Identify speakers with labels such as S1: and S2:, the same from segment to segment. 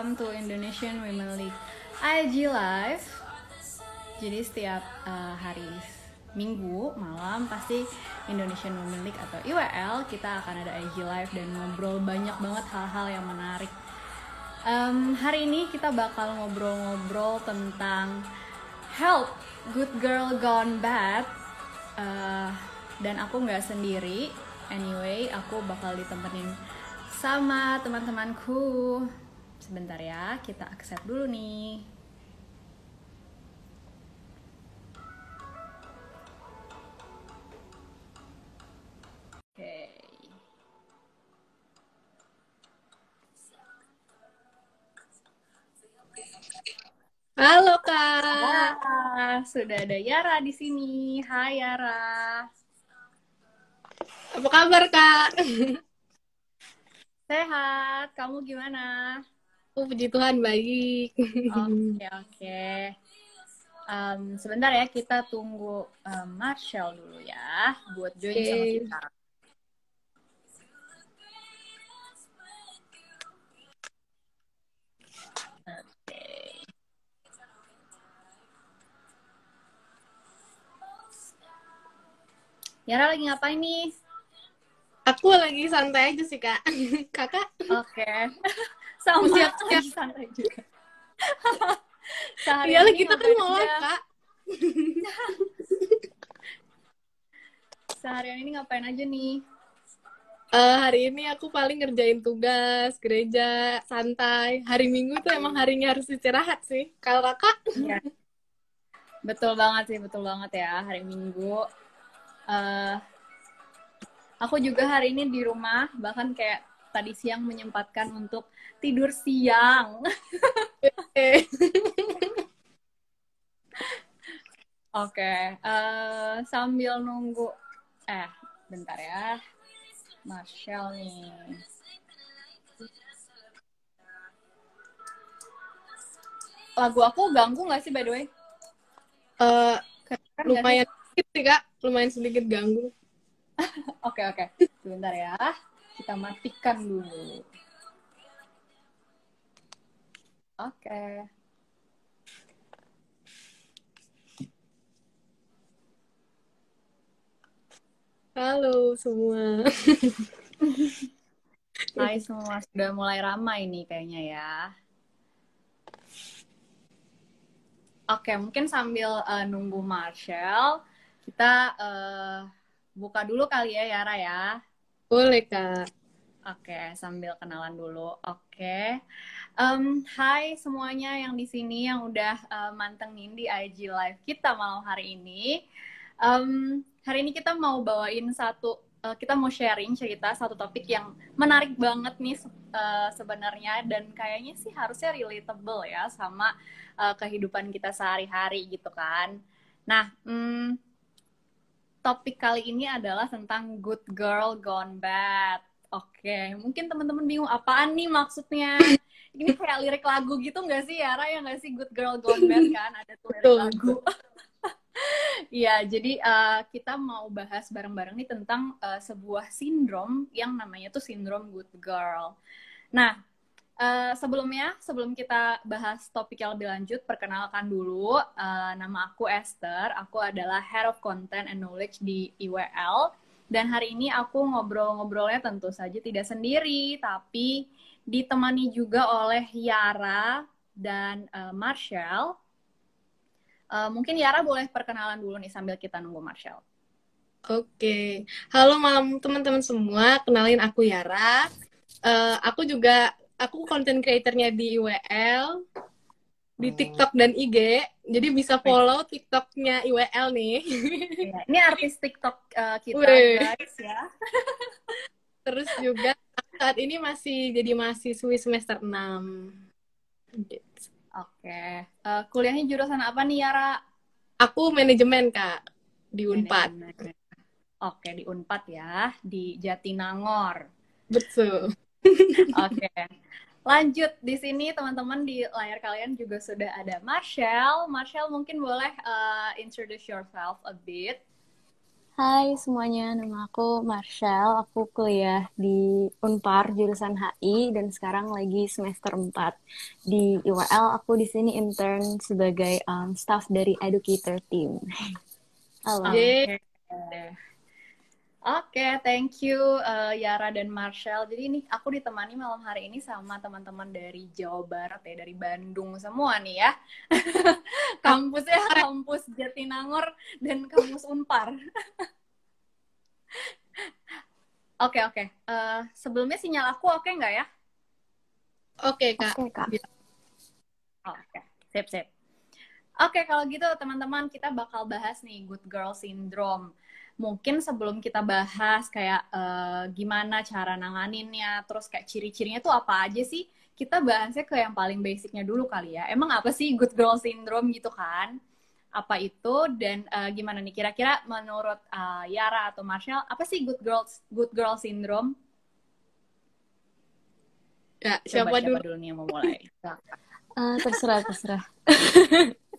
S1: welcome to Indonesian Women League IG Live. Jadi setiap uh, hari Minggu malam pasti Indonesian Women League atau IWL kita akan ada IG Live dan ngobrol banyak banget hal-hal yang menarik. Um, hari ini kita bakal ngobrol-ngobrol tentang help good girl gone bad. Uh, dan aku nggak sendiri. Anyway, aku bakal ditemenin sama teman-temanku. Sebentar ya, kita accept dulu nih. Oke.
S2: Halo Kak.
S1: Ah, sudah ada Yara di sini. Hai Yara.
S2: Apa kabar Kak?
S1: Sehat, kamu gimana?
S2: Oh, puji Tuhan baik.
S1: Oke, oke. Um, sebentar ya, kita tunggu um, Marshall dulu ya, buat join
S2: Oke.
S1: sama kita. Oke. Yara lagi ngapain nih?
S2: Aku lagi santai aja sih Kak. Kakak?
S1: Oke. Sama
S2: Siap-siap.
S1: lagi santai juga.
S2: Iyalah
S1: ini
S2: kita kan mau? Kak.
S1: Seharian ini ngapain aja nih?
S2: Eh, hari ini aku paling ngerjain tugas, gereja, santai. Hari Minggu tuh emang harinya harus istirahat sih. Kalau Kakak?
S1: Iya. Betul banget sih, betul banget ya hari Minggu. eh aku juga hari ini di rumah, bahkan kayak tadi siang menyempatkan untuk tidur siang. Oke, eh, sambil nunggu, eh, bentar ya, Marshall nih. Lagu aku ganggu nggak sih by the way? sih?
S2: lumayan sedikit sih Kak. Lumayan sedikit ganggu.
S1: Oke oke, sebentar ya, kita matikan dulu. Oke.
S2: Halo semua.
S1: Hai semua, sudah mulai ramai nih kayaknya ya. Oke, mungkin sambil eh, nunggu Marshall, kita eh, buka dulu kali ya Yara ya.
S2: Boleh Kak.
S1: Oke, sambil kenalan dulu. Oke. Em, hai semuanya yang di sini yang udah eh, mantengin di IG Live kita malam hari ini. Em, hari ini kita mau bawain satu, eh, kita mau sharing cerita satu topik yang menarik banget nih eh, sebenarnya dan kayaknya sih harusnya relatable ya sama eh, kehidupan kita sehari-hari gitu kan. Nah, hmm, topik kali ini adalah tentang good girl gone bad. Oke, mungkin teman-teman bingung apaan nih maksudnya. Ini kayak lirik lagu gitu nggak sih Yara ya nggak sih Good Girl Gone Bad kan ada tuh lirik lagu. Iya, jadi eh, kita mau bahas bareng-bareng nih tentang eh, sebuah sindrom yang namanya tuh sindrom good girl. Nah, eh, sebelumnya sebelum kita bahas topik yang lebih lanjut, perkenalkan dulu eh, nama aku Esther. Aku adalah Head of Content and Knowledge di IWL. Dan hari ini aku ngobrol-ngobrolnya tentu saja tidak sendiri, tapi ditemani juga oleh Yara dan eh, Marshall. Eh, mungkin Yara boleh perkenalan dulu nih sambil kita nunggu Marshall.
S2: Oke, halo malam teman-teman semua. Kenalin aku Yara. Eh, aku juga aku content creatornya di IWL, di TikTok dan IG. Jadi bisa follow TikToknya IWL nih.
S1: Iya, Ini artis TikTok eh, kita
S2: Wih.
S1: guys ya.
S2: Terus juga saat ini masih jadi mahasiswi semester 6. Gitu.
S1: Oke, Eh, kuliahnya jurusan apa nih Yara?
S2: Aku manajemen Kak di Unpad.
S1: Manajemen. Oke, di Unpad ya, di Jatinangor.
S2: Betul.
S1: Oke. Lanjut di sini teman-teman di layar kalian juga sudah ada Marshall. Marshall mungkin boleh uh, introduce yourself a bit.
S3: Hai semuanya, nama aku Marshall. Aku kuliah di Unpar jurusan HI dan sekarang lagi semester 4 di IWL. Aku di sini intern sebagai um, staff dari educator team.
S1: Halo. Oke, okay. okay, thank you uh, Yara dan Marshall. Jadi ini aku ditemani malam hari ini sama teman-teman dari Jawa Barat ya, dari Bandung semua nih ya. kampusnya kampus Jatinangor dan kampus Unpar. Oke oke. Okay, okay. uh, sebelumnya sinyal aku oke okay nggak ya?
S2: Oke okay, kak.
S3: Oke kak.
S1: Oh, oke, okay. sip sip. Oke kalau gitu teman-teman kita bakal bahas nih good girl syndrome. Mungkin sebelum kita bahas kayak uh, gimana cara nanganinnya, terus kayak ciri-cirinya tuh apa aja sih? Kita bahasnya ke yang paling basicnya dulu kali ya. Emang apa sih good girl syndrome gitu kan? apa itu dan uh, gimana nih kira-kira menurut uh, Yara atau Marshall apa sih good girl good girl syndrome?
S2: Ya, siapa, siapa dulu?
S1: dulu nih yang mau mulai?
S3: uh, terserah, terserah.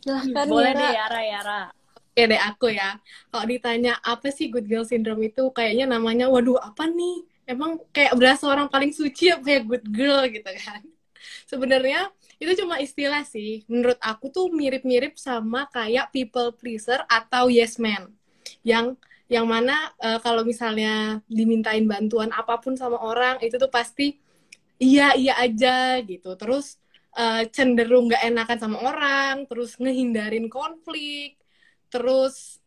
S3: Silahkan
S1: Boleh Yara. deh Yara, Yara.
S2: Oke deh aku ya. Kalau ditanya apa sih good girl syndrome itu kayaknya namanya waduh apa nih? Emang kayak berasa orang paling suci apa ya good girl gitu kan. Sebenarnya itu cuma istilah sih. Menurut aku tuh mirip-mirip sama kayak people pleaser atau yes man. Yang yang mana uh, kalau misalnya dimintain bantuan apa pun sama orang itu tuh pasti iya iya aja gitu. Terus uh, cenderung nggak enakan sama orang, terus ngehindarin konflik, terus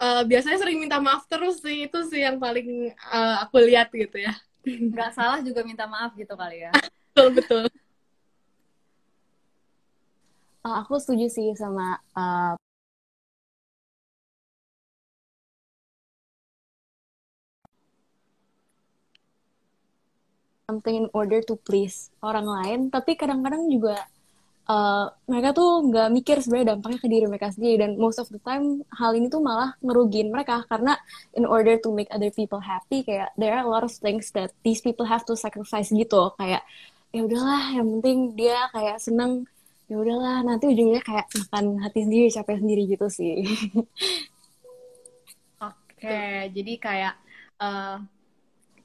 S2: uh, biasanya sering minta maaf terus sih itu sih yang paling uh, aku lihat gitu ya.
S1: Nggak salah juga minta maaf gitu kali ya.
S2: betul betul.
S3: Uh, aku setuju sih sama uh, something in order to please orang lain, tapi kadang-kadang juga uh, mereka tuh nggak mikir sebenarnya dampaknya ke diri mereka sendiri. Dan most of the time hal ini tuh malah ngerugiin mereka. Karena in order to make other people happy kayak there are a lot of things that these people have to sacrifice gitu. Kayak ya udahlah yang penting dia kayak seneng. Ya udahlah nanti ujungnya kayak makan hati sendiri capek sendiri gitu sih.
S1: Oke jadi kayak uh,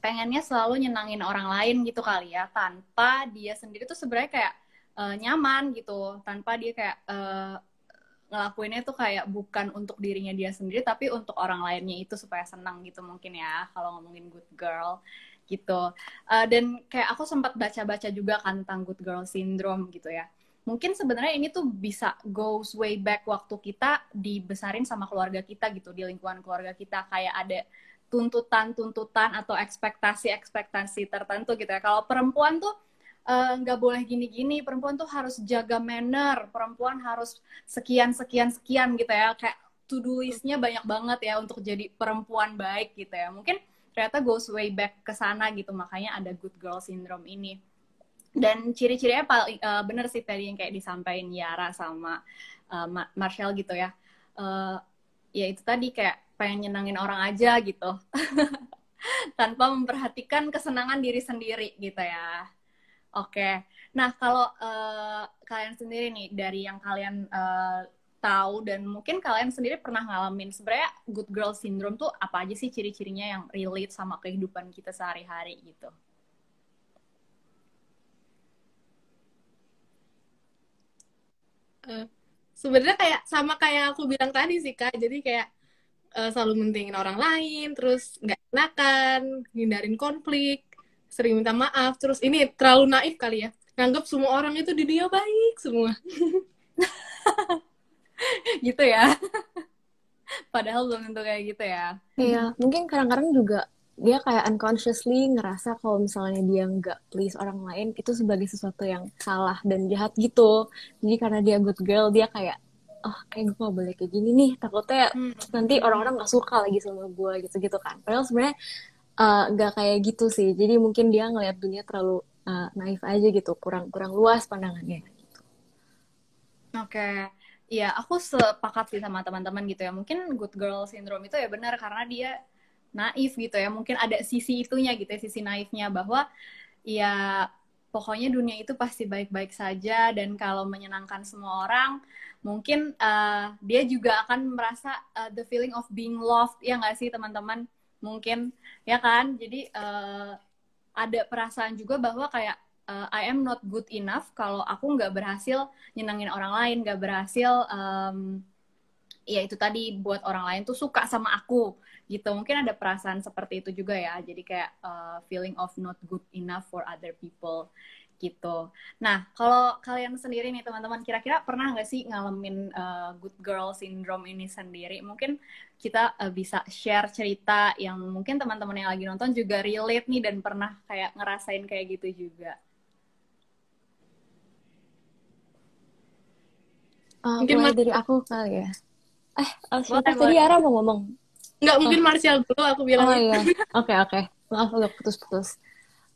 S1: pengennya selalu nyenangin orang lain gitu kali ya tanpa dia sendiri tuh sebenarnya kayak uh, nyaman gitu. Tanpa dia kayak uh, ngelakuinnya tuh kayak bukan untuk dirinya dia sendiri tapi untuk orang lainnya itu supaya senang gitu mungkin ya kalau ngomongin good girl gitu. Uh, dan kayak aku sempat baca-baca juga kan tentang good girl syndrome gitu ya. Mungkin sebenarnya ini tuh bisa goes way back waktu kita dibesarin sama keluarga kita gitu di lingkungan keluarga kita. Kayak ada tuntutan-tuntutan atau ekspektasi-ekspektasi tertentu gitu ya. Kalau perempuan tuh eh, nggak uh, boleh gini-gini, perempuan tuh harus jaga manner, perempuan harus sekian sekian sekian gitu ya. Kayak to do listnya banyak banget ya untuk jadi perempuan baik gitu ya. Mungkin ternyata goes way back ke sana gitu, makanya ada good girl syndrome ini dan ciri-cirinya paling uh, bener sih tadi yang kayak disampaikan Yara sama uh, Marshall gitu ya uh, ya itu tadi kayak pengen nyenangin orang aja gitu. Tanpa memperhatikan kesenangan diri sendiri gitu ya. Oke. Nah kalau uh, kalian sendiri nih dari yang kalian uh, tahu dan mungkin kalian sendiri pernah ngalamin sebenarnya good girl syndrome tuh apa aja sih ciri-cirinya yang relate sama kehidupan kita sehari-hari gitu?
S2: Uh, sebenarnya kayak sama kayak aku bilang tadi sih kak. Jadi kayak uh, selalu mentingin orang lain terus nggak enakan hindarin konflik sering minta maaf terus ini terlalu naif kali ya. Nganggap semua orang itu di dia baik semua.
S1: Gitu ya. Padahal belum tentu kayak gitu ya.
S3: Iya mungkin kadang-kadang juga dia kayak unconsciously ngerasa kalau misalnya dia nggak please orang lain itu sebagai sesuatu yang salah dan jahat gitu. Jadi karena dia good girl dia kayak oh kayak gue gak boleh kayak gini nih takutnya hmm. nanti orang-orang nggak suka lagi sama gue gitu gitu kan padahal sebenarnya uh, nggak kayak gitu sih jadi mungkin dia ngelihat dunia terlalu uh, naif aja gitu kurang kurang luas pandangannya gitu.
S1: oke okay. Ya, aku sepakat sih sama teman-teman gitu ya. Mungkin good girl syndrome itu ya benar karena dia naif gitu ya mungkin ada sisi itunya gitu ya sisi naifnya bahwa ya pokoknya dunia itu pasti baik-baik saja dan kalau menyenangkan semua orang mungkin uh, dia juga akan merasa uh, the feeling of being loved ya nggak sih teman-teman? Mungkin ya kan? Jadi uh, ada perasaan juga bahwa kayak uh, I am not good enough kalau aku nggak berhasil nyenengin orang lain nggak berhasil um, ya itu tadi buat orang lain tuh suka sama aku gitu. Mungkin ada perasaan seperti itu juga ya. Jadi kayak uh, feeling of not good enough for other people gitu. Nah, kalau kalian sendiri nih teman-teman, kira-kira pernah nggak sih ngalamin uh, good girl syndrome ini sendiri? Mungkin kita uh, bisa share cerita yang mungkin teman-teman yang lagi nonton juga relate nih dan pernah kayak ngerasain kayak gitu juga.
S3: Uh, mungkin mulai dari aku kali ya. Eh, siapa tadi Ara mau ngomong?
S2: Nggak, mungkin oh. Martial dulu aku bilang.
S3: Oh iya, oke oke. Okay. Maaf agak putus-putus.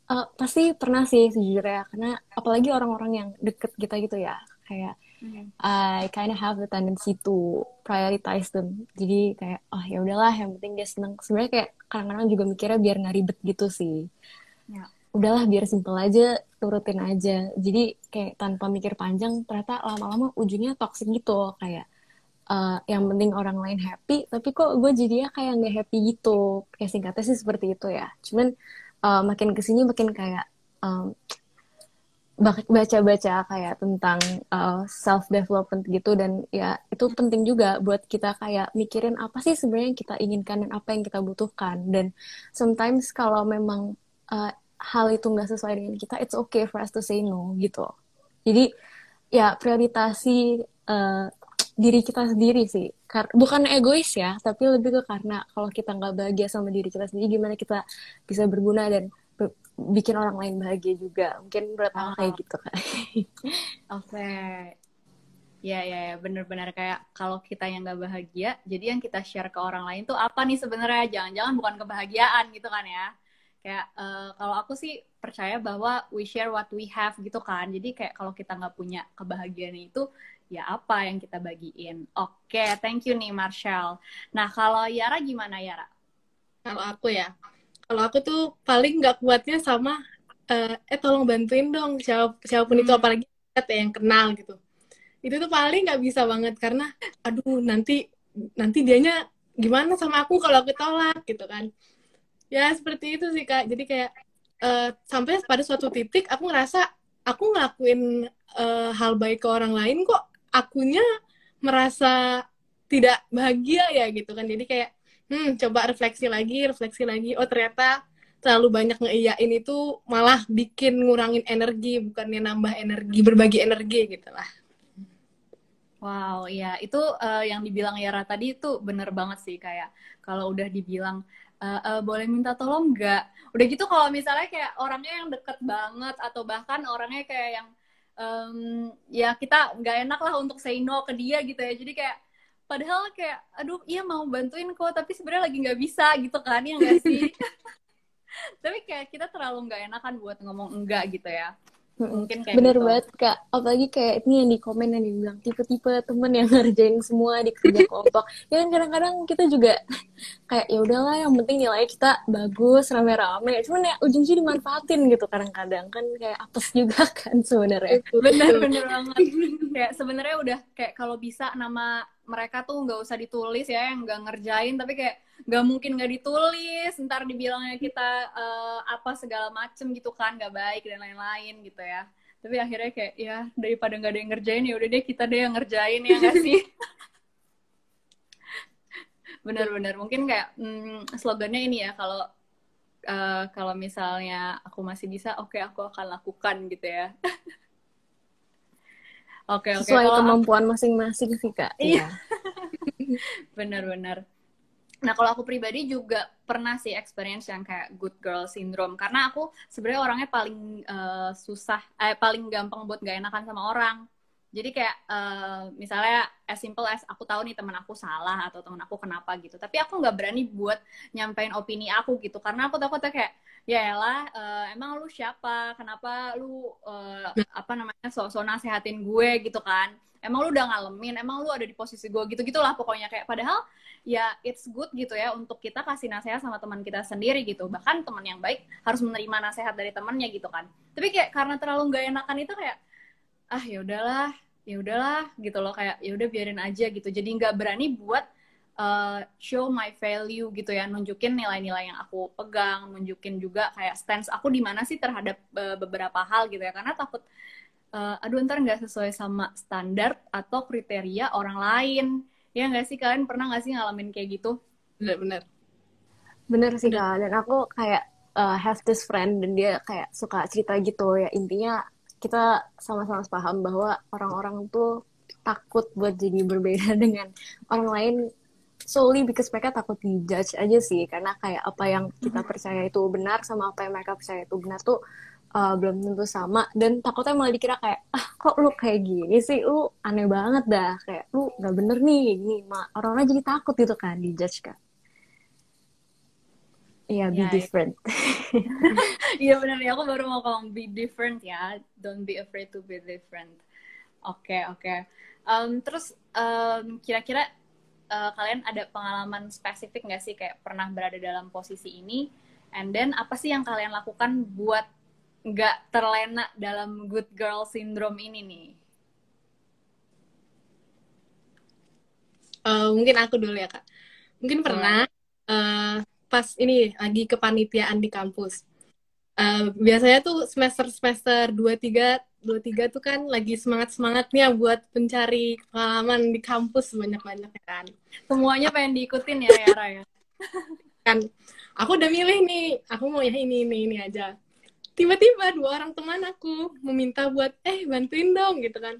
S3: Uh, pasti pernah sih sejujurnya. Karena apalagi orang-orang yang deket kita gitu ya. Kayak mm. I kind of have the tendency to prioritize them. Jadi kayak oh ya udahlah yang penting dia seneng. Sebenarnya kayak kadang-kadang juga mikirnya biar nggak ribet gitu sih. Yeah. udahlah biar simple aja turutin aja. Jadi kayak tanpa mikir panjang ternyata lama-lama ujungnya toxic gitu kayak uh, yang penting orang lain happy tapi kok gue jadinya kayak nggak happy gitu. Kayak singkatnya sih seperti itu ya. Cuman uh, makin ke sini makin kayak um, baca-baca kayak tentang uh, eh, self development gitu. Dan ya itu penting juga buat kita kayak mikirin apa sih sebenarnya yang kita inginkan dan apa yang kita butuhkan. Dan sometimes kalau memang uh, hal itu nggak sesuai dengan kita it's okay for us to say no gitu. Jadi ya prioritasi uh, diri kita sendiri sih. Bukan egois ya tapi lebih ke karena kalau kita nggak bahagia sama diri kita sendiri gimana kita bisa berguna dan bikin orang lain bahagia juga. Mungkin menurut aku kayak gitu kan
S1: oke. Okay. ya ya ya benar-benar kayak kalau kita yang nggak bahagia jadi yang kita share ke orang lain tuh apa nih sebenarnya? Jangan-jangan bukan kebahagiaan gitu kan ya. Kayak uh, kalau aku sih percaya bahwa we share what we have gitu kan. Jadi kayak kalau kita nggak punya kebahagiaan itu ya apa yang kita bagiin. Oke, okay, thank you nih Marshall. Nah, kalau Yara gimana Yara?
S2: Kalau aku ya, kalau aku tuh paling nggak kuatnya sama uh, eh tolong bantuin dong siapa siapa pun hmm. itu apalagi ya yang kenal gitu. Itu tuh paling nggak bisa banget karena aduh nanti nanti dianya gimana sama aku kalau aku tolak gitu kan. Ya seperti itu sih Kak. Jadi kayak uh, sampai pada suatu titik aku ngerasa aku ngelakuin uh, hal baik ke orang lain kok akunya merasa tidak bahagia ya gitu kan. Jadi kayak hmm coba refleksi lagi refleksi lagi. Oh ternyata terlalu banyak ngeiyain itu malah bikin ngurangin energi bukannya nambah energi berbagi energi gitu lah.
S1: Wow, ya itu uh, yang dibilang Yara tadi itu bener banget sih. Kayak kalau udah dibilang uh, uh, boleh minta tolong nggak? Udah gitu kalau misalnya kayak orangnya yang deket banget atau bahkan orangnya kayak yang um, ya kita nggak enak lah untuk say no ke dia gitu ya. Jadi kayak padahal kayak aduh iya mau bantuin kok tapi sebenarnya lagi nggak bisa gitu kan ya nggak sih? Tapi kayak kita terlalu nggak enakan buat ngomong enggak gitu ya
S3: mungkin kayak bener gitu. banget kak. Apalagi kayak ini yang di komen yang dibilang tipe-tipe temen yang ngerjain semua di kerja kelompok. Ya kan kadang-kadang kita juga kayak ya udahlah yang penting nilai kita bagus rame-rame. Cuman ya ujung-ujungnya dimanfaatin gitu kadang-kadang. Kan kayak apes juga kan sebenarnya.
S1: Bener-bener banget. Kayak sebenarnya udah kayak kalau bisa nama mereka tuh nggak usah ditulis ya yang nggak ngerjain tapi kayak nggak mungkin nggak ditulis ntar dibilangnya kita uh, apa segala macem gitu kan nggak baik dan lain-lain gitu ya tapi akhirnya kayak ya daripada nggak ada yang ngerjain ya udah deh kita deh yang ngerjain ya nggak sih benar-benar mungkin kayak hmm, slogannya ini ya kalau uh, kalau misalnya aku masih bisa oke okay, aku akan lakukan gitu ya
S3: Oke, okay, oke. Okay. Sesuai kemampuan masing-masing sih, Kak.
S1: Iya. Benar-benar. Nah, kalau aku pribadi juga pernah sih experience yang kayak good girl syndrome karena aku sebenarnya orangnya paling uh, susah eh paling gampang buat gak enakan sama orang. Jadi kayak uh, misalnya as simple as aku tahu nih teman aku salah atau teman aku kenapa gitu, tapi aku nggak berani buat nyampein opini aku gitu. Karena aku takutnya kayak ya lah uh, emang lu siapa? Kenapa lu uh, apa namanya so-so nasehatin gue? Gitu kan. Emang lu udah ngalamin emang lu ada di posisi gue? Gitu gitulah pokoknya. Kayak padahal ya it's good gitu ya untuk kita kasih nasihat sama teman kita sendiri gitu. Bahkan teman yang baik harus menerima nasihat dari temannya gitu kan. Tapi kayak karena terlalu gak enakan itu kayak ah ya udahlah ya udahlah gitu loh kayak ya udah biarin aja gitu. Jadi nggak berani buat uh, show my value gitu ya nunjukin nilai-nilai yang aku pegang nunjukin juga kayak stance aku di mana sih terhadap uh, beberapa hal gitu ya. Karena takut uh, aduh ntar nggak sesuai sama standar atau kriteria orang lain. Ya nggak sih kalian pernah nggak sih ngalamin kayak gitu?
S2: Benar-benar
S3: bener. Sih kak. Dan aku kayak uh, have this friend dan dia kayak suka cerita gitu ya. Intinya kita sama-sama paham bahwa orang-orang tuh takut buat jadi berbeda dengan orang lain solely because mereka takut dijudge aja sih. Karena kayak apa yang kita mm-hmm. percaya itu benar sama apa yang mereka percaya itu benar tuh uh, belum tentu sama. Dan takutnya malah dikira kayak ah kok lu kayak gini sih? Lu aneh banget dah. Kayak lu nggak bener nih gini. Orang-orang jadi takut gitu kan dijudge kan Iya, yeah, be yeah, different.
S1: Iya benar ya, aku baru mau ngomong be different ya. Don't be afraid to be different. Oke, okay, oke. Okay. Um, terus um, kira-kira uh, kalian ada pengalaman spesifik nggak sih kayak pernah berada dalam posisi ini? And then apa sih yang kalian lakukan buat nggak terlena dalam good girl syndrome ini nih?
S2: Uh, mungkin aku dulu ya kak. Mungkin pernah. Uh, pas ini lagi kepanitiaan di kampus. Uh, biasanya tuh semester semester dua tiga dua tiga tuh kan lagi semangat semangatnya buat mencari pengalaman di kampus banyak banyak kan.
S1: Semuanya pengen diikutin ya Yara ya.
S2: kan aku udah milih nih, aku mau ya ini ini ini aja. Tiba-tiba dua orang teman aku meminta buat eh bantuin dong gitu kan.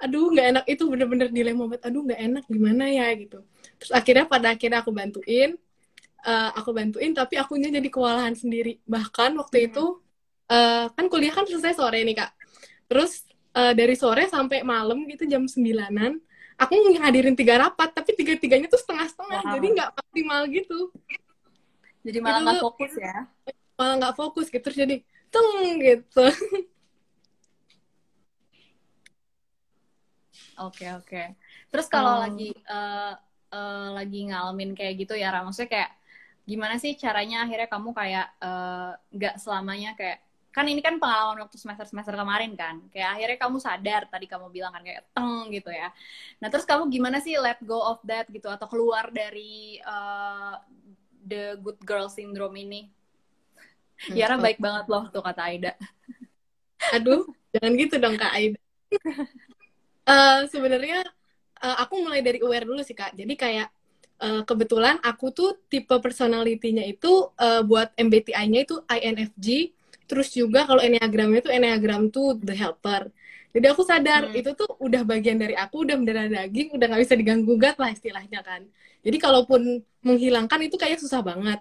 S2: Aduh nggak enak itu bener-bener dilema banget. Aduh nggak enak gimana ya gitu. Terus akhirnya pada akhirnya aku bantuin uh, aku bantuin tapi akunya jadi kewalahan sendiri bahkan waktu hmm. itu uh, kan kuliah kan selesai sore nih kak terus uh, dari sore sampai malam gitu jam sembilanan aku ngadirin tiga rapat tapi tiga tiganya tuh setengah setengah wow. jadi nggak maksimal gitu
S1: jadi malah nggak fokus ya
S2: malah nggak fokus gitu terus jadi teng gitu
S1: Oke okay, oke. Okay. Terus kalau um, lagi uh, uh, lagi ngalamin kayak gitu ya, maksudnya kayak gimana sih caranya akhirnya kamu kayak eh, nggak uh, selamanya kayak kan ini kan pengalaman waktu semester semester kemarin kan kayak akhirnya kamu sadar tadi kamu bilang kan kayak teng gitu ya. Nah terus kamu gimana sih let go of that gitu atau keluar dari uh, the good girl syndrome ini? Hmm, Yara baik banget loh tuh kata Aida.
S2: Aduh jangan gitu dong kak Aida. Uh, sebenarnya uh, aku mulai dari aware dulu sih kak. Jadi kayak uh, kebetulan aku tuh tipe personality-nya itu uh, buat MBTI-nya itu INFJ, terus juga kalau enneagramnya itu enneagram tuh the helper. Jadi aku sadar hmm. itu tuh udah bagian dari aku, udah mendarah daging, udah nggak bisa diganggu gugat lah istilahnya kan. Jadi kalaupun menghilangkan itu kayak susah banget.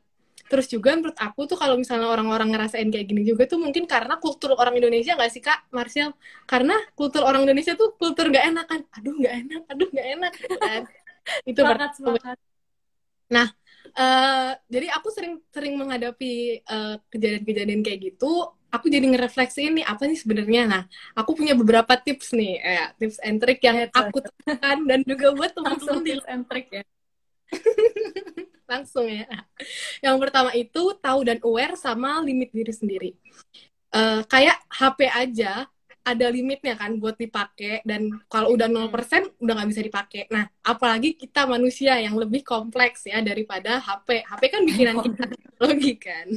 S2: Terus juga menurut aku tuh kalau misalnya orang-orang ngerasain kayak gini juga tuh mungkin karena kultur orang Indonesia nggak sih kak Marcel? Karena kultur orang Indonesia tuh kultur nggak enak kan. Aduh nggak enak, aduh nggak enak. Gitu kan. itu semangat, semangat. Nah, uh, jadi aku sering sering menghadapi eh, kejadian-kejadian kayak gitu. Aku jadi ngerefleksi ini apa sih sebenarnya. Nah, aku punya beberapa tips nih, ya, tips and trick yang yeah, aku temukan dan juga buat teman-teman
S1: tips and trick ya.
S2: Langsung ya. Yang pertama itu tahu dan aware sama limit diri sendiri. Uh, kayak HP aja ada limitnya kan buat dipakai dan kalau udah 0% udah nggak bisa dipakai. Nah, apalagi kita manusia yang lebih kompleks ya daripada HP. HP kan bikinan kita teknologi kan.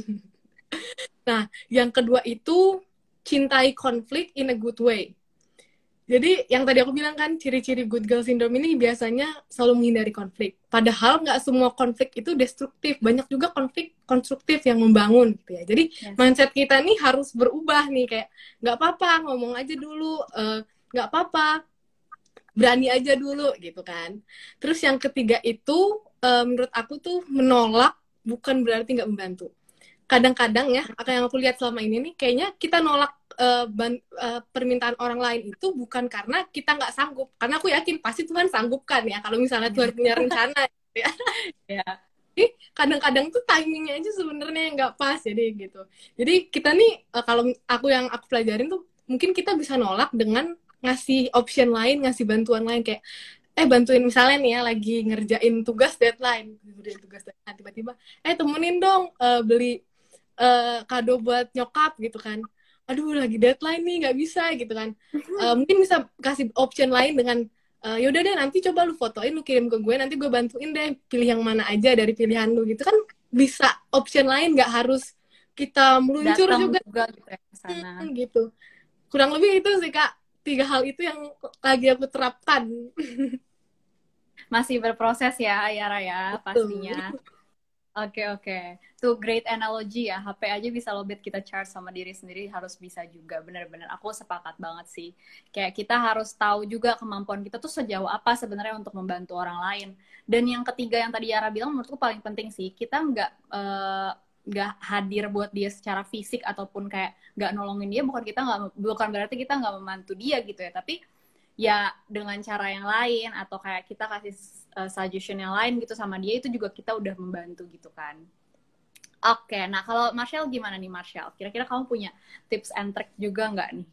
S2: Nah, yang kedua itu cintai konflik in a good way. Jadi yang tadi aku bilang kan ciri-ciri good girl syndrome ini biasanya selalu menghindari konflik. Padahal nggak semua konflik itu destruktif, banyak juga konflik konstruktif yang membangun gitu ya. Jadi yes. mindset kita nih harus berubah nih kayak nggak apa-apa ngomong aja dulu, eh, nggak uh, apa-apa berani aja dulu gitu kan. Terus yang ketiga itu uh, menurut aku tuh menolak bukan berarti nggak membantu. Kadang-kadang ya, apa yang aku lihat selama ini nih, kayaknya kita nolak uh, ban, uh, permintaan orang lain itu bukan karena kita nggak sanggup. Karena aku yakin pasti Tuhan sanggup kan ya kalau misalnya Tuhan punya rencana gitu ya. Ya jadi kadang-kadang tuh timingnya aja sebenarnya nggak pas jadi gitu. Jadi kita nih uh, kalau aku yang aku pelajarin tuh mungkin kita bisa nolak dengan ngasih option lain ngasih bantuan lain kayak eh bantuin misalnya nih ya lagi ngerjain tugas deadline. Ngerjain tugas deadline tiba-tiba eh temenin dong uh, beli uh, kado buat nyokap gitu kan. Aduh lagi deadline nih nggak bisa gitu kan. Uh, mungkin bisa kasih option lain dengan uh, yaudah deh nanti coba lu fotoin lu kirim ke gue nanti gue bantuin deh pilih yang mana aja dari pilihan lu gitu kan. Bisa option lain nggak harus kita meluncur
S1: Datang
S2: juga,
S1: juga gitu ya.
S2: Hmm, gitu. Kurang lebih itu sih kak. Tiga hal itu yang lagi aku terapkan.
S1: Masih berproses ya, Yara ya,
S2: Betul.
S1: pastinya. Oke oke, tuh great analogy ya. HP aja bisa lobet kita charge sama diri sendiri harus bisa juga. Bener-bener aku sepakat banget sih. Kayak kita harus tahu juga kemampuan kita tuh sejauh apa sebenarnya untuk membantu orang lain. Dan yang ketiga yang tadi Yara bilang menurutku paling penting sih, kita nggak eh, nggak hadir buat dia secara fisik ataupun kayak nggak nolongin dia bukan kita nggak bukan berarti kita nggak membantu dia gitu ya tapi ya dengan cara yang lain atau kayak kita kasih uh, suggestion yang lain gitu sama dia itu juga kita udah membantu gitu kan. Oke, nah kalau Marshall gimana nih Marshall? Kira-kira kamu punya tips and trick juga nggak nih?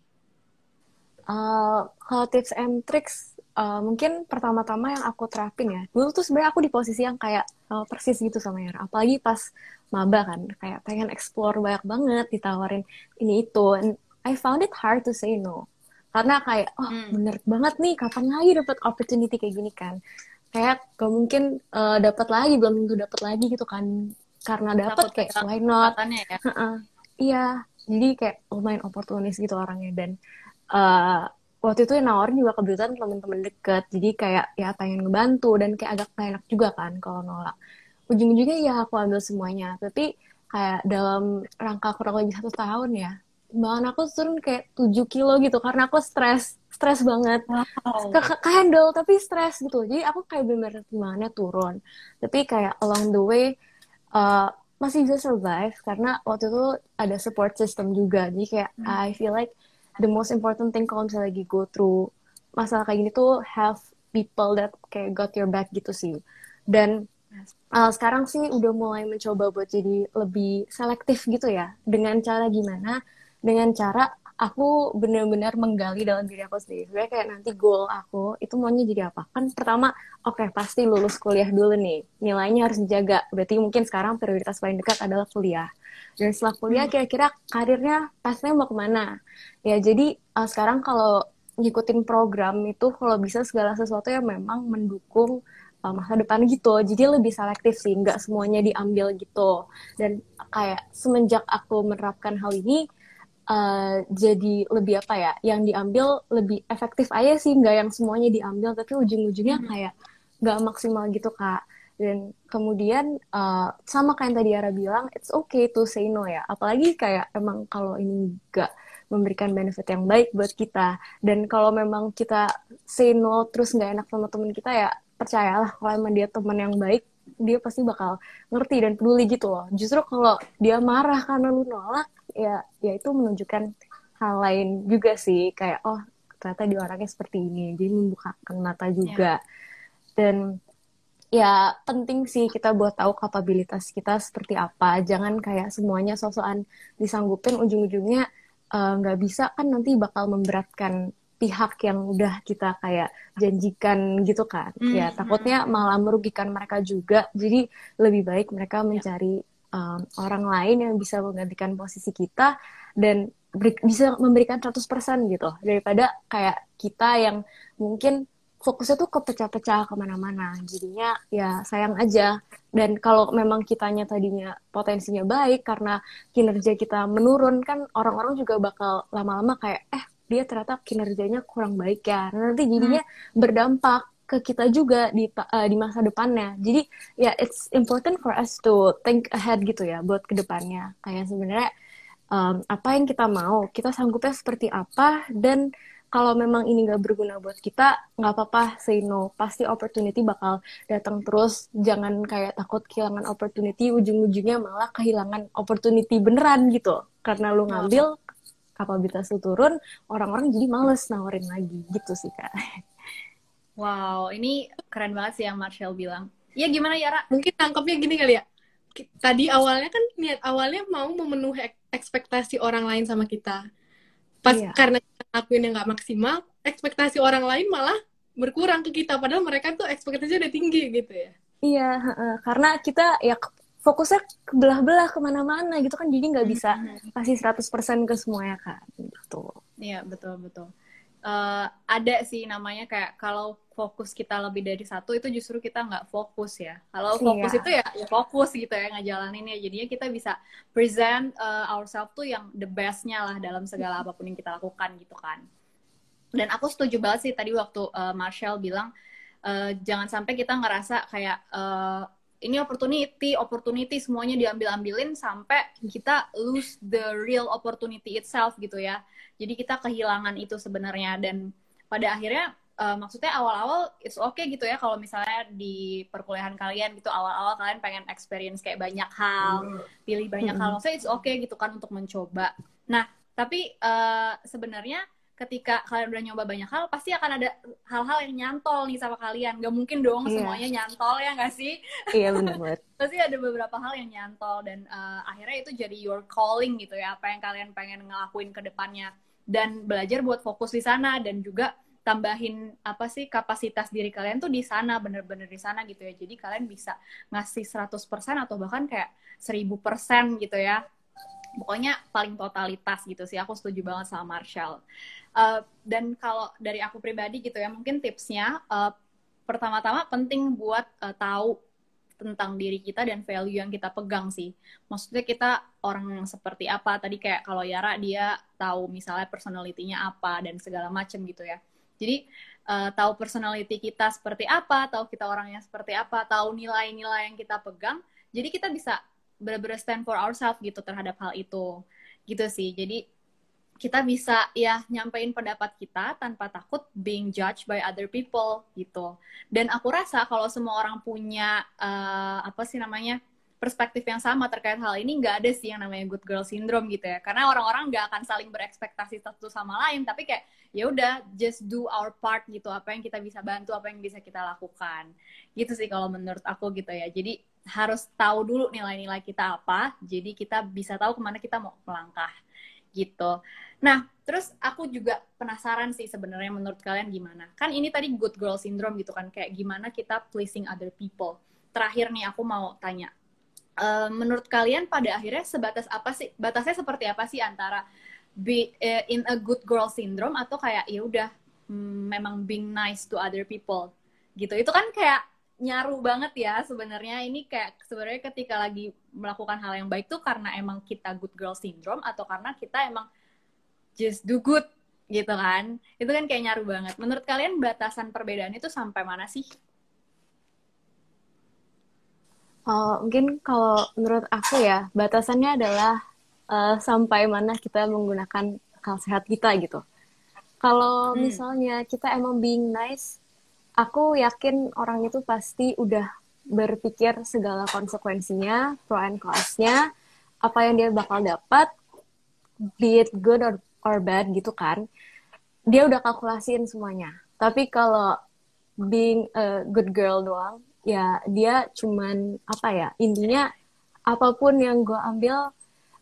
S3: Uh, kalau tips and tricks, uh, mungkin pertama-tama yang aku terapin ya. Dulu tuh sebenarnya aku di posisi yang kayak uh, persis gitu sama Yara. Apalagi pas maba kan, kayak pengen explore banyak banget, ditawarin ini itu. And I found it hard to say no. Karena kayak, oh
S1: Hmm.
S3: bener banget nih, kapan lagi dapat opportunity kayak gini kan. Kayak gak mungkin uh, dapat lagi, belum tentu dapat lagi gitu kan. Karena dapat kayak, why not?
S1: ya.
S3: Iya, jadi kayak lumayan oportunis gitu orangnya dan eh, waktu itu yang nawarin juga kebetulan teman-teman deket, jadi kayak ya pengen ngebantu dan kayak agak gak enak juga kan kalau nolak. Ujung-ujungnya ya aku ambil semuanya, tapi kayak dalam rangka kurang lebih satu tahun ya, timbangan aku turun kayak 7 kilo gitu karena aku stres, stres banget.
S1: Wow.
S3: ke, ke, handle tapi stres gitu jadi aku kayak bener timbangannya turun. Tapi kayak along the way uh, masih bisa survive karena waktu itu ada support system juga. Jadi kayak I feel like the most important thing kalau misalnya lagi go through masalah kayak gini tuh have people that kayak got your back gitu sih. Dan uh, sekarang sih udah mulai mencoba buat jadi lebih selektif gitu ya. Dengan cara gimana? Dengan cara aku benar-benar menggali dalam diri aku sendiri. Sebenarnya kayak nanti goal aku itu maunya jadi apa? Kan pertama, oke pasti lulus kuliah dulu nih. Nilainya harus dijaga. Berarti mungkin sekarang prioritas paling dekat adalah kuliah. Dan setelah kuliah kira-kira karirnya pastinya mau ke mana? Ya jadi uh, sekarang kalau ngikutin program itu kalau bisa segala sesuatu yang memang mendukung uh, masa depan gitu. Jadi lebih selektif sih, nggak semuanya diambil gitu. Dan kayak semenjak aku menerapkan hal ini, uh, jadi lebih apa ya yang diambil lebih efektif aja sih nggak yang semuanya diambil tapi ujung-ujungnya
S1: Hmm.
S3: kayak nggak maksimal gitu kak. Dan kemudian uh, sama kayak yang tadi Yara bilang it's okay to say no ya. Apalagi kayak emang kalau ini nggak memberikan benefit yang baik buat kita. Dan kalau memang kita say no terus nggak enak sama teman kita ya percayalah kalau emang dia teman yang baik dia pasti bakal ngerti dan peduli gitu loh. Justru kalau dia marah karena lu nolak ya ya itu menunjukkan hal lain juga sih kayak oh ternyata dia orangnya seperti ini jadi membukakan mata juga. Dan ya penting sih kita buat tahu kapabilitas kita seperti apa. Jangan kayak semuanya sosokan disanggupin ujung-ujungnya eh, nggak bisa kan nanti bakal memberatkan pihak yang udah kita kayak janjikan gitu kan.
S1: Hmm.
S3: ya takutnya malah merugikan mereka juga. Jadi lebih baik mereka mencari um, orang lain yang bisa menggantikan posisi kita dan beri- bisa memberikan 100% gitu. Daripada kayak kita yang mungkin fokusnya tuh kepecah-pecah ke mana-mana. Jadinya ya sayang aja. Dan kalau memang kitanya tadinya potensinya baik karena kinerja kita menurun kan orang-orang juga bakal lama-lama kayak eh dia ternyata kinerjanya kurang baik ya. Nah, nanti jadinya berdampak ke kita juga di eh, di masa depannya. Jadi ya it's important for us to think ahead gitu ya buat ke depannya kayak sebenarnya um, apa yang kita mau kita sanggupnya seperti apa dan kalau memang ini nggak berguna buat kita nggak apa-apa say no. Pasti opportunity bakal datang terus. Jangan kayak takut kehilangan opportunity ujung-ujungnya malah kehilangan opportunity beneran gitu. Karena lu ngambil kapabilitas lu turun orang-orang jadi males nawarin lagi. Gitu sih kak
S1: Wow, ini keren banget sih yang Marshall bilang. Iya gimana Yara?
S2: mungkin tangkapnya gini kali ya tadi awalnya kan niat awalnya mau memenuhi ek- ekspektasi orang lain sama kita pas
S3: Iya.
S2: karena kita lakuin yang nggak maksimal ekspektasi orang lain malah berkurang ke kita padahal mereka tuh ekspektasinya udah tinggi gitu ya
S3: Iya, karena kita ya fokusnya ke belah-belah ke mana-mana gitu kan jadi nggak bisa
S1: Hmm.
S3: kasih 100% ke semuanya kan gitu
S1: Iya, betul betul. Eh, ada sih namanya kayak kalau fokus kita lebih dari satu itu justru kita nggak fokus ya. Kalau fokus
S3: Iya.
S1: itu ya, ya fokus gitu ya ngejalaninnya. Jadinya kita bisa present eh, ourselves tuh yang the bestnya lah dalam segala apa pun yang kita lakukan gitu kan. Dan aku setuju banget sih tadi waktu eh, Marshall bilang eh, jangan sampai kita ngerasa kayak eh, ini opportunity, opportunity semuanya diambil-ambilin sampai kita lose the real opportunity itself gitu ya. Jadi kita kehilangan itu sebenarnya dan pada akhirnya eh, maksudnya awal-awal it's okay gitu ya kalau misalnya di perkuliahan kalian gitu awal-awal kalian pengen experience kayak banyak hal, pilih banyak hal, maksudnya it's okay gitu kan untuk mencoba. Nah, tapi eh, sebenarnya ketika kalian udah nyoba banyak hal, pasti akan ada hal-hal yang nyantol nih sama kalian. Gak mungkin dong
S3: Iya.
S1: semuanya nyantol ya nggak sih?
S3: iya bener banget
S1: pasti ada beberapa hal yang nyantol dan uh, akhirnya itu jadi your calling gitu ya apa yang kalian pengen ngelakuin ke depannya dan belajar buat fokus di sana dan juga tambahin apa sih kapasitas diri kalian tuh di sana bener-bener di sana gitu ya jadi kalian bisa ngasih 100% atau bahkan kayak 1000% gitu ya pokoknya paling totalitas gitu sih aku setuju banget sama Marshall Uh, dan kalau dari aku pribadi gitu ya mungkin tipsnya uh, pertama-tama penting buat uh, tahu tentang diri kita dan value yang kita pegang sih. Maksudnya kita orang seperti apa? Tadi kayak kalau Yara dia tahu misalnya personality-nya apa dan segala macam gitu ya. Jadi uh, tahu personality kita seperti apa, tahu kita orangnya seperti apa, tahu nilai-nilai yang kita pegang. Jadi kita bisa benar-benar stand for ourselves gitu terhadap hal itu. Gitu sih. Jadi kita bisa ya nyampein pendapat kita tanpa takut being judged by other people gitu. Dan aku rasa kalau semua orang punya uh, apa sih namanya perspektif yang sama terkait hal ini nggak ada sih yang namanya good girl syndrome gitu ya. Karena orang-orang nggak akan saling berekspektasi satu sama lain, tapi kayak ya udah just do our part gitu. Apa yang kita bisa bantu, apa yang bisa kita lakukan. Gitu sih kalau menurut aku gitu ya. Jadi harus tahu dulu nilai-nilai kita apa, jadi kita bisa tahu ke mana kita mau melangkah gitu. Nah, terus aku juga penasaran sih sebenarnya menurut kalian gimana? Kan ini tadi good girl syndrome gitu kan, kayak gimana kita pleasing other people. Terakhir nih aku mau tanya, uh, menurut kalian pada akhirnya sebatas apa sih? Batasnya seperti apa sih antara be uh, in a good girl syndrome atau kayak ya udah hmm, memang being nice to other people gitu? Itu kan kayak nyaru banget ya sebenarnya ini kayak sebenarnya ketika lagi melakukan hal yang baik tuh karena emang kita good girl syndrome atau karena kita emang just do good gitu kan itu kan kayak nyaru banget menurut kalian batasan perbedaan itu sampai mana sih
S3: Oh, mungkin kalau menurut aku ya batasannya adalah uh, sampai mana kita menggunakan akal sehat kita gitu. Kalau
S1: Hmm.
S3: misalnya kita emang being nice, aku yakin orang itu pasti udah berpikir segala konsekuensinya, pro and cons-nya, apa yang dia bakal dapat, be it good or, or bad gitu kan. Dia udah kalkulasiin semuanya. Tapi kalau being a good girl doang, ya dia cuman apa ya intinya apa pun yang gue ambil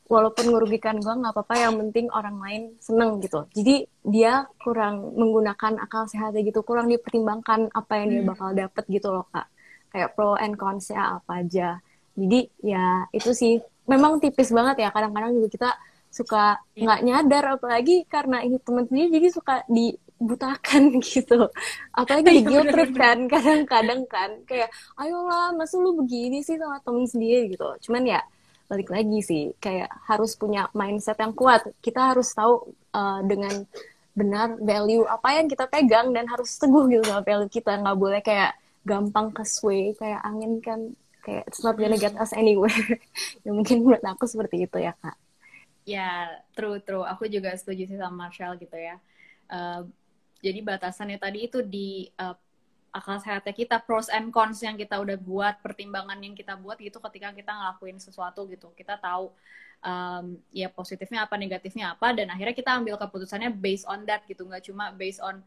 S3: walaupun merugikan gue nggak apa-apa yang penting orang lain seneng gitu. Jadi dia kurang menggunakan akal sehatnya gitu kurang dipertimbangkan apa yang dia
S1: Hmm.
S3: bakal dapet gitu loh kak. Kayak pro and cons-nya apa aja. Jadi ya itu sih. Memang tipis banget ya kadang-kadang juga kita suka
S1: Iya.
S3: nggak nyadar apalagi karena ini temen sendiri jadi suka dibutakan gitu. Apalagi di
S1: Iya,
S3: guilt trip kan kadang-kadang kan. Kayak ayolah masa lu begini sih sama temen sendiri? gitu. Cuman ya balik lagi sih. Kayak harus punya mindset yang kuat. Kita harus tahu uh, dengan benar value apa yang kita pegang dan harus teguh gitu sama value kita. Nggak boleh kayak gampang ke sway kayak angin kan kayak it's not gonna get us anywhere. Ya mungkin menurut aku seperti itu ya kak.
S1: Ya, true, true. Aku juga setuju sih sama Marshall gitu ya. Eh, jadi batasannya tadi itu di eh, akal sehatnya kita, pros and cons yang kita udah buat, pertimbangan yang kita buat gitu ketika kita ngelakuin sesuatu gitu. Kita tahu em, ya positifnya apa, negatifnya apa, dan akhirnya kita ambil keputusannya based on that gitu, nggak cuma based on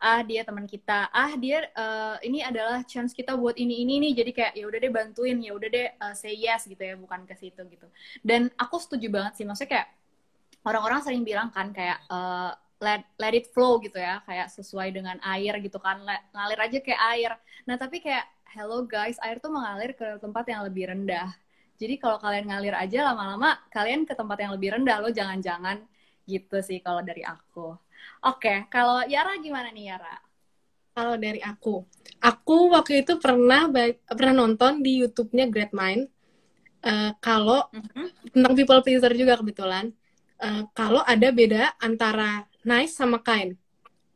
S1: ah dia teman kita, ah dia eh, ini adalah chance kita buat ini ini nih, jadi kayak ya udah deh bantuin, ya udah deh eh, say yes gitu ya, bukan ke situ gitu. Dan aku setuju banget sih, maksudnya kayak orang-orang sering bilang kan kayak eh, let let it flow gitu ya, kayak sesuai dengan air gitu kan, Let- ngalir aja kayak air. Nah tapi kayak hello guys, air tuh mengalir ke tempat yang lebih rendah. Jadi kalau kalian ngalir aja lama-lama kalian ke tempat yang lebih rendah loh, jangan-jangan gitu sih kalau dari aku. Oke, kalau Yara gimana nih Yara?
S2: Kalau dari aku, aku waktu itu pernah pernah nonton di YouTube-nya Great Mind. Uh, kalau mm -hmm. tentang people pleaser juga kebetulan. Uh, kalau ada beda antara nice sama kind.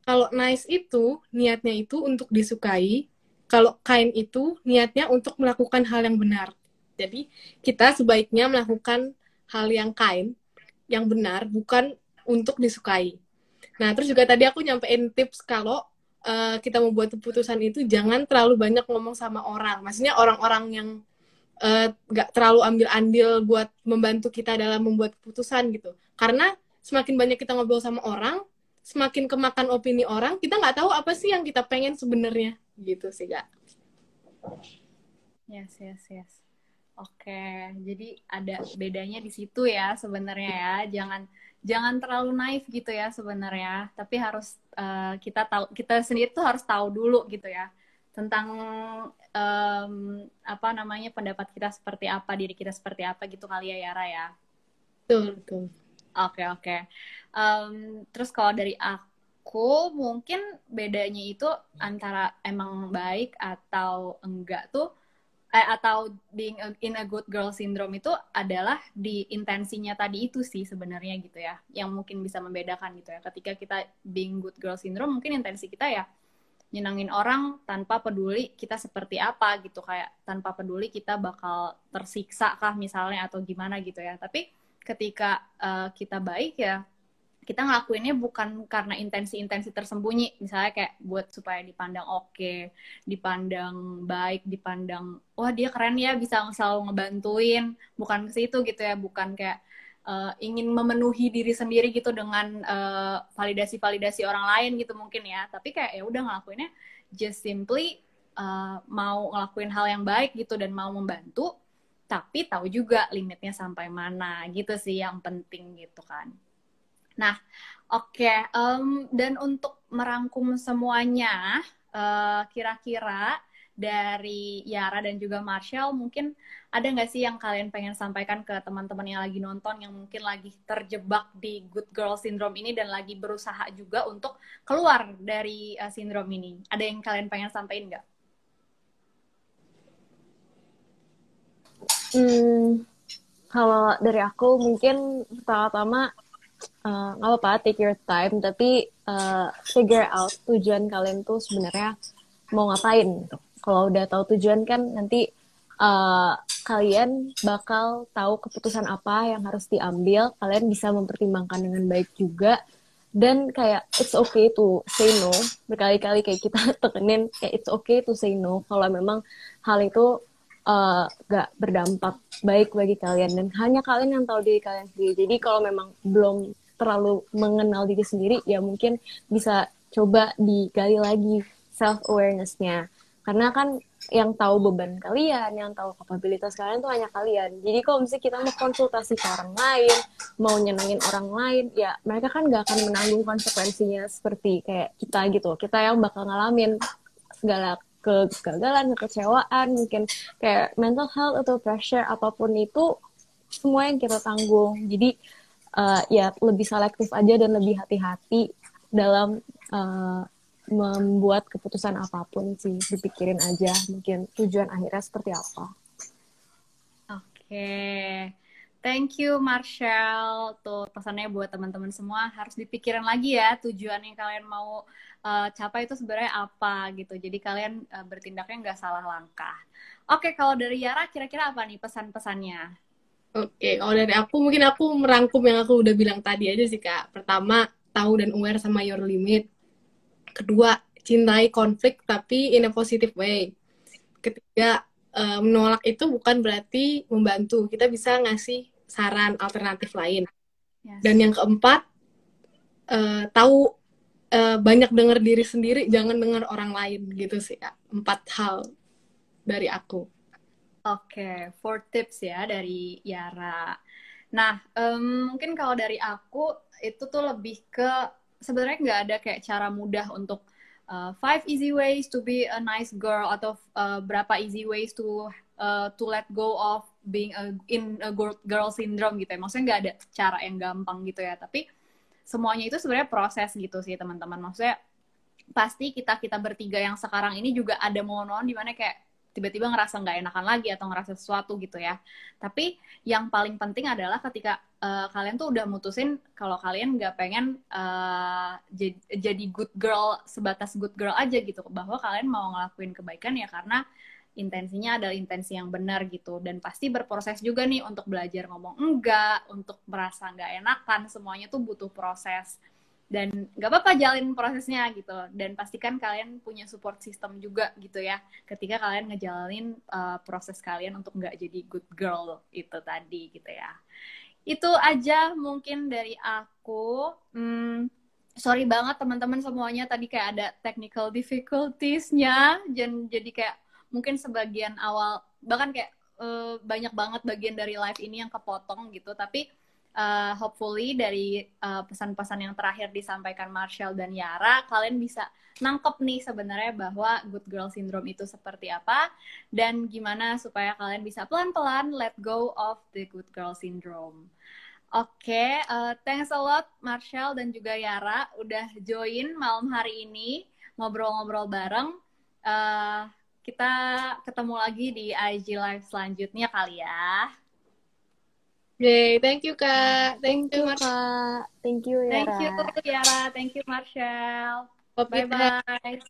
S2: Kalau nice itu niatnya itu untuk disukai, kalau kind itu niatnya untuk melakukan hal yang benar. Jadi kita sebaiknya melakukan hal yang kind, yang benar, bukan untuk disukai. Nah, terus juga tadi aku nyampein tips kalau uh, kita membuat keputusan itu jangan terlalu banyak ngomong sama orang. Maksudnya orang-orang yang uh, terlalu ambil andil buat membantu kita dalam membuat keputusan gitu. Karena semakin banyak kita ngobrol sama orang, semakin kemakan opini orang, kita nggak tahu apa sih yang kita pengen sebenarnya gitu sih kak.
S1: Yes, yes, yes. Oke, jadi ada bedanya di situ ya sebenarnya ya. Jangan jangan terlalu naif gitu ya sebenarnya tapi harus uh, kita tahu kita sendiri tuh harus tahu dulu gitu ya tentang um, apa namanya pendapat kita seperti apa diri kita seperti apa gitu kali ya Yara ya
S2: betul betul
S1: oke okay, oke. Okay. um, terus kalau dari aku mungkin bedanya itu antara emang baik atau enggak tuh eh, atau being in a good girl syndrome itu adalah di intensinya tadi itu sih sebenarnya gitu ya yang mungkin bisa membedakan gitu ya. Ketika kita being good girl syndrome mungkin intensi kita ya nyenangin orang tanpa peduli kita seperti apa gitu. Kayak tanpa peduli kita bakal tersiksa kah misalnya atau gimana gitu ya. Tapi ketika uh, kita baik ya kita ngelakuinnya bukan karena intensi-intensi tersembunyi. Misalnya kayak buat supaya dipandang oke okay, dipandang baik dipandang wah dia keren ya bisa selalu ngebantuin. Bukan ke situ gitu ya bukan kayak uh, ingin memenuhi diri sendiri gitu dengan uh, validasi-validasi orang lain gitu mungkin ya. Tapi kayak ya udah ngelakuinnya just simply uh, mau ngelakuin hal yang baik gitu dan mau membantu tapi tahu juga limitnya sampai mana gitu sih yang penting gitu kan Nah, oke. Okay. Um, dan untuk merangkum semuanya, eh, kira-kira dari Yara dan juga Marshall, mungkin ada nggak sih yang kalian pengen sampaikan ke teman-teman yang lagi nonton, yang mungkin lagi terjebak di good girl syndrome ini dan lagi berusaha juga untuk keluar dari uh, sindrom ini? Ada yang kalian pengen sampaikan nggak?
S3: Hmm, kalau dari aku mungkin pertama-tama Eh, nggak uh, apa-apa take your time tapi uh, figure out tujuan kalian tuh sebenarnya mau ngapain gitu. Kalau udah tahu tujuan kan nanti uh, kalian bakal tahu keputusan apa yang harus diambil. Kalian bisa mempertimbangkan dengan baik juga dan kayak it's okay to say no berkali-kali kayak kita tekenin kayak it's okay to say no kalau memang hal itu uh, gak berdampak baik bagi kalian dan hanya kalian yang tahu diri kalian sendiri jadi kalau memang belum terlalu mengenal diri sendiri ya mungkin bisa coba digali lagi self awarenessnya karena kan yang tahu beban kalian, yang tahu kapabilitas kalian tuh hanya kalian. Jadi kalau misalnya kita mau konsultasi ke orang lain, mau nyenengin orang lain, ya mereka kan gak akan menanggung konsekuensinya seperti kayak kita gitu. Kita yang bakal ngalamin segala kegagalan, kekecewaan, mungkin kayak mental health atau pressure apa pun itu semua yang kita tanggung. Jadi uh, ya lebih selektif aja dan lebih hati-hati dalam uh, membuat keputusan apa pun sih dipikirin aja mungkin tujuan akhirnya seperti apa.
S1: Oke, okay. thank you Marshall. Tuh pesannya buat teman-teman semua harus dipikirin lagi ya tujuan yang kalian mau uh, capai itu sebenarnya apa gitu. Jadi kalian uh, bertindaknya nggak salah langkah. Oke, okay, kalau dari Yara kira-kira apa nih pesan-pesannya?
S2: Oke, kalau dari aku mungkin aku merangkum yang aku udah bilang tadi aja sih kak. Pertama, tahu dan aware sama your limit. Kedua, cintai konflik tapi in a positive way. Ketiga, uh, menolak itu bukan berarti membantu. Kita bisa ngasih saran alternatif lain. Yes. Dan yang keempat, uh, tahu uh, banyak dengar diri sendiri, jangan dengar orang lain gitu sih kak. Empat hal dari aku.
S1: Oke, okay, four tips ya dari Yara. Nah, um, mungkin kalau dari aku itu tuh lebih ke sebenarnya nggak ada kayak cara mudah untuk uh, five easy ways to be a nice girl atau uh, berapa easy ways to uh, to let go of being a, in a girl syndrome gitu ya. Maksudnya nggak ada cara yang gampang gitu ya. Tapi semuanya itu sebenarnya proses gitu sih teman-teman. Maksudnya pasti kita kita bertiga yang sekarang ini juga ada monon di mana kayak tiba-tiba ngerasa nggak enakan lagi atau ngerasa sesuatu gitu ya. Tapi yang paling penting adalah ketika uh, kalian tuh udah mutusin kalau kalian nggak pengen uh, jadi good girl sebatas good girl aja gitu, bahwa kalian mau ngelakuin kebaikan ya karena intensinya adalah intensi yang benar gitu. Dan pasti berproses juga nih untuk belajar ngomong enggak untuk merasa nggak enakan semuanya tuh butuh proses. Dan nggak apa-apa jalin prosesnya gitu dan pastikan kalian punya support system juga gitu ya ketika kalian ngejalanin uh, proses kalian untuk nggak jadi good girl itu tadi gitu ya. Itu aja mungkin dari aku. Hmm, sorry banget teman-teman semuanya tadi kayak ada technical difficultiesnya jadi kayak mungkin sebagian awal bahkan kayak uh, banyak banget bagian dari live ini yang kepotong gitu tapi uh, hopefully dari uh, pesan-pesan yang terakhir disampaikan Marshall dan Yara kalian bisa nangkep nih sebenarnya bahwa good girl syndrome itu seperti apa dan gimana supaya kalian bisa pelan-pelan let go of the good girl syndrome. Oke, okay, uh, thanks a lot Marshall dan juga Yara udah join malam hari ini ngobrol-ngobrol bareng. Uh, kita ketemu lagi di IG Live selanjutnya kali ya.
S2: Yay, thank you Kak.
S3: Thank, thank you, you Kak. Thank you Yara.
S1: Thank you Yara. Thank you Marshall. Bye-bye.